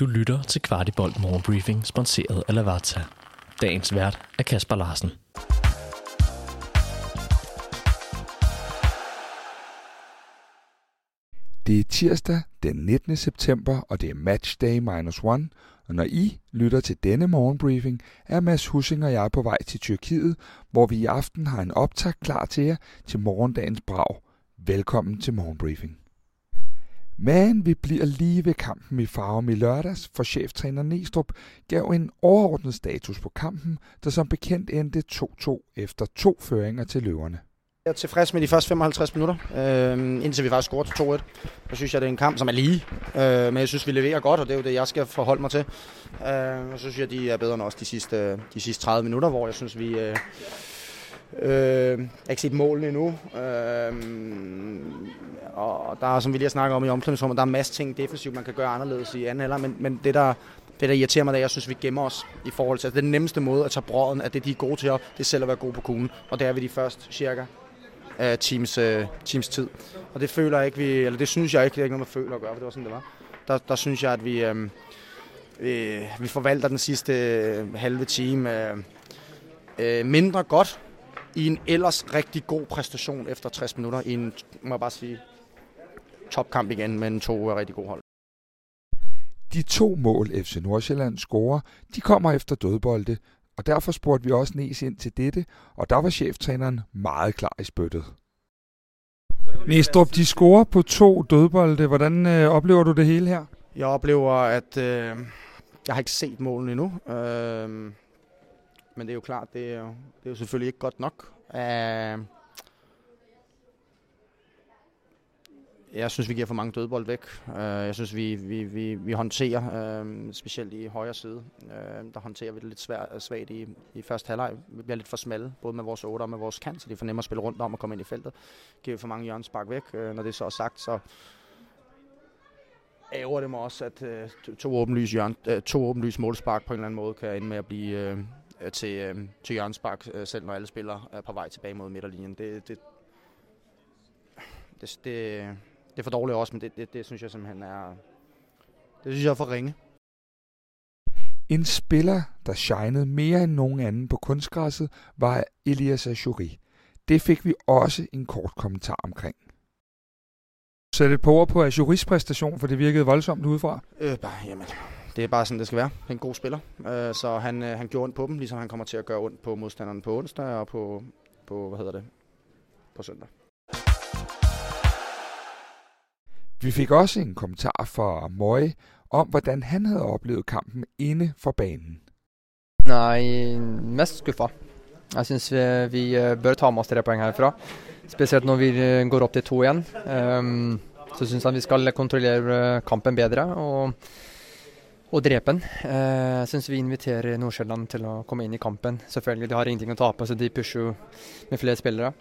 Du lytter til Kvartibolt Morgenbriefing, sponsoreret af Lavazza. Dagens vært er Kasper Larsen. Det er tirsdag den 19. september, og det er matchday minus one. Og når I lytter til denne morgenbriefing, er Mads Hussing og jeg på vej til Tyrkiet, hvor vi i aften har en optag klar til jer til morgendagens brag. Velkommen til morgenbriefing. Men vi bliver lige ved kampen i Farum i lørdags, for cheftræner Nestrup gav en overordnet status på kampen, der som bekendt endte 2-2 efter to føringer til løverne. Jeg er tilfreds med de første 55 minutter, øh, indtil vi faktisk scorede 2-1. Så synes jeg, det er en kamp, som er lige. Øh, men jeg synes, vi leverer godt, og det er jo det, jeg skal forholde mig til. Øh, og så synes jeg, de er bedre end os de sidste, de sidste 30 minutter, hvor jeg synes, vi... Øh, Øh, jeg har ikke set målene endnu. Øh, og der er, som vi lige har snakket om i omklædningsrummet, der er masser ting defensivt, man kan gøre anderledes i anden alder, men, men det der, det der irriterer mig, det er, at jeg synes, vi gemmer os i forhold til, altså, at den nemmeste måde at tage brøden, at det de er gode til, det er selv at være gode på kuglen. Og det er vi de første cirka af teams, uh, teams tid. Og det føler jeg ikke, vi, eller det synes jeg ikke, det er ikke noget, man føler at gøre, for det var sådan, det var. Der, der synes jeg, at vi, øh, vi, vi forvalter den sidste øh, halve time øh, øh, mindre godt, i en ellers rigtig god præstation efter 60 minutter i en, må jeg bare sige, topkamp igen med en to rigtig god hold. De to mål FC Nordsjælland scorer, de kommer efter dødbolde, og derfor spurgte vi også Nes ind til dette, og der var cheftræneren meget klar i spyttet. Næstrup, de scorer på to dødbolde. Hvordan øh, oplever du det hele her? Jeg oplever, at øh, jeg har ikke set målene endnu. Øh, men det er jo klart, det er jo, det er jo selvfølgelig ikke godt nok. Uh, jeg synes, vi giver for mange dødbold væk. Uh, jeg synes, vi, vi, vi, vi håndterer, uh, specielt i højre side, uh, der håndterer vi det lidt svært, svagt i, i første halvleg. Vi bliver lidt for smalle, både med vores 8 og med vores kant, så det er for nemt at spille rundt om og komme ind i feltet. Giver for mange hjørnespark væk. Uh, når det så er sagt, så ærger det mig også, at uh, to åbenlyse, hjørn, uh, to åbenlyse målspark på en eller anden måde kan ende med at blive... Uh, til, til Jørgens Bak, selv når alle spiller er på vej tilbage mod midterlinjen. Det, det, det, det, det er for dårligt også, men det, det, det synes jeg simpelthen er, det synes jeg er for ringe. En spiller, der shinede mere end nogen anden på kunstgræsset, var Elias Ajuri. Det fik vi også en kort kommentar omkring. Sæt et par ord på Ajuris præstation, for det virkede voldsomt udefra. Øh, bare, jamen, det er bare sådan, det skal være. Han er en god spiller, øh, så han, øh, han gjorde ondt på dem, ligesom han kommer til at gøre ondt på modstanderen på onsdag og på, på hvad hedder det, på søndag. Vi fik også en kommentar fra Møje om, hvordan han havde oplevet kampen inde for banen. Nej, mest skuffa. Jeg synes vi, vi øh, bør ta med os tre point herfra. Specielt når vi øh, går op til to igen. Um, ehm, så syns jeg vi skal kontrollere øh, kampen bedre. og og drepe den. Eh, uh, syns vi inviterer Nordsjælland til at komme ind i kampen. Selvfølgelig, De har ingenting at tape, så de pusher jo med flere spillere.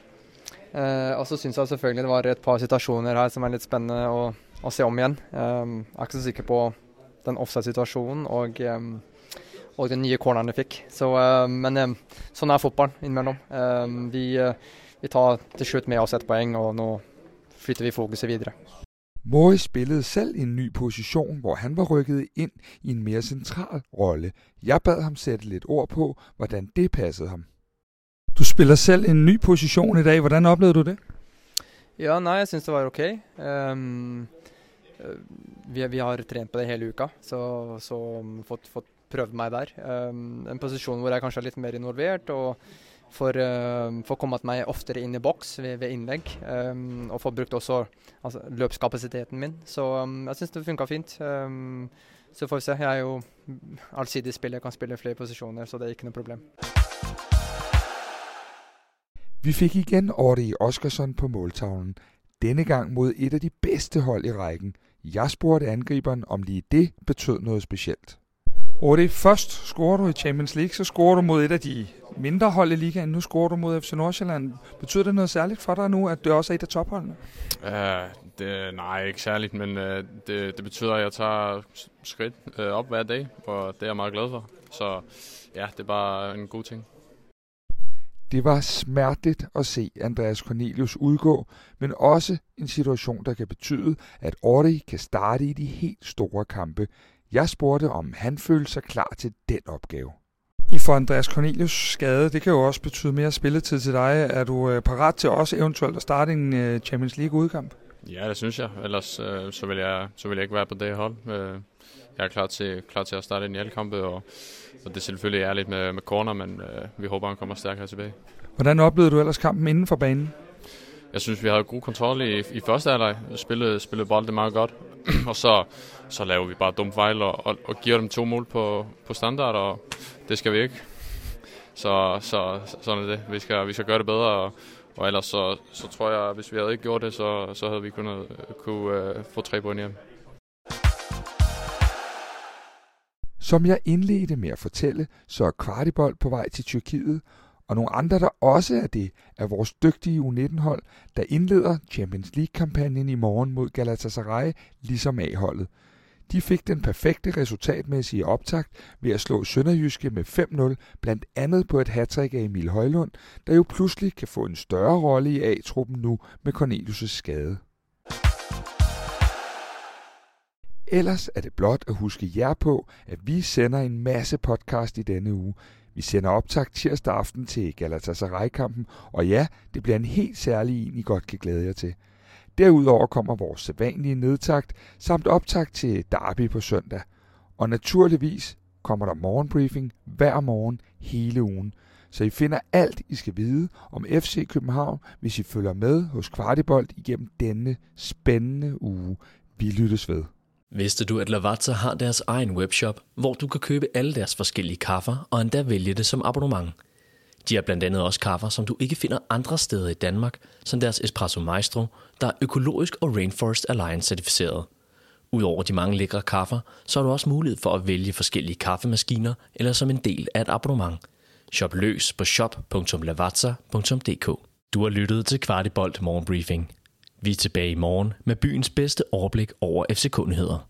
Eh, og så syns jeg selvfølgelig det var et par situasjoner her som er litt spennende å, å se om igjen. Eh, jeg er ikke så sikker på den offside-situasjonen og, eh, og, den nye corneren de fikk. Så, eh, men eh, sånn er fotballen innimellom. Vi, vi tar til slutt med oss ett poeng, og nå flytter vi fokuset videre. Mori spillede selv en ny position, hvor han var rykket ind i en mere central rolle. Jeg bad ham sætte lidt ord på, hvordan det passede ham. Du spiller selv en ny position i dag. Hvordan oplevede du det? Ja, nej, jeg synes det var okay. Um, vi, vi har trent på det hele uka, så, så um, fått, fått prøvd meg der. Um, en posisjon hvor jeg kanskje er litt mer involvert. og får, uh, øhm, får kommet meg oftere inn i boks ved, ved innlegg. Um, og får brukt også altså, løpskapasiteten min. Så um, jeg syns det funka fint. Um, så får vi se. Jeg er jo allsidig spiller, jeg kan spille flere posisjoner, så det er ikke noe problem. Vi fikk igjen Ordi Oskarsson på måltavlen. Denne gang mod et af de bedste hold i rækken. Jeg spurgte angriberen om lige det betød noget specielt. Ordi, først scorer du i Champions League, så scorer du mod et af de mindre hold i ligaen. Nu scorer du mod FC Nordsjælland. Betyder det noget særligt for dig nu, at det også er et af topholdene? Uh, det, nej, ikke særligt, men uh, det, det betyder, at jeg tager skridt uh, op hver dag, og det er jeg meget glad for. Så ja, det er bare en god ting. Det var smerteligt at se Andreas Cornelius udgå, men også en situation, der kan betyde, at Ordi kan starte i de helt store kampe. Jeg spurgte, om han følte sig klar til den opgave. I får Andreas Cornelius skade, det kan jo også betyde mere spilletid til dig. Er du øh, parat til også eventuelt at starte en øh, Champions League udkamp? Ja, det synes jeg. Ellers øh, så, vil jeg, så vil jeg ikke være på det hold. Øh, jeg er klar til, klar til at starte en i alle kampe, og, og det er selvfølgelig ærligt med, med corner, men øh, vi håber, han kommer stærkere tilbage. Hvordan oplevede du ellers kampen inden for banen? Jeg synes, vi havde god kontrol i, i første halvleg. Spillede, spillede bolden meget godt. og så, så laver vi bare dumme fejl og, og, og giver dem to mål på, på standard, og det skal vi ikke. Så, så sådan er det. Vi skal, vi skal gøre det bedre, og, og ellers så, så tror jeg, at hvis vi havde ikke gjort det, så, så havde vi kunnet kunne, uh, få tre point hjem. Som jeg indledte med at fortælle, så er Kvartibold på vej til Tyrkiet, og nogle andre, der også er det, er vores dygtige U19-hold, der indleder Champions League-kampagnen i morgen mod Galatasaray, ligesom A-holdet. De fik den perfekte resultatmæssige optakt ved at slå Sønderjyske med 5-0, blandt andet på et hattrick af Emil Højlund, der jo pludselig kan få en større rolle i A-truppen nu med Cornelius' skade. Ellers er det blot at huske jer på, at vi sender en masse podcast i denne uge. Vi sender optag tirsdag aften til Galatasaray-kampen, og ja, det bliver en helt særlig en, I godt kan glæde jer til. Derudover kommer vores sædvanlige nedtagt, samt optag til Derby på søndag. Og naturligvis kommer der morgenbriefing hver morgen hele ugen, så I finder alt, I skal vide om FC København, hvis I følger med hos Kvartibolt igennem denne spændende uge. Vi lyttes ved. Vidste du, at Lavazza har deres egen webshop, hvor du kan købe alle deres forskellige kaffer og endda vælge det som abonnement? De har blandt andet også kaffer, som du ikke finder andre steder i Danmark, som deres Espresso Maestro, der er økologisk og Rainforest Alliance certificeret. Udover de mange lækre kaffer, så har du også mulighed for at vælge forskellige kaffemaskiner eller som en del af et abonnement. Shop løs på shop.lavazza.dk. Du har lyttet til Kvartibolt Morgenbriefing. Vi er tilbage i morgen med byens bedste overblik over FC-kundigheder.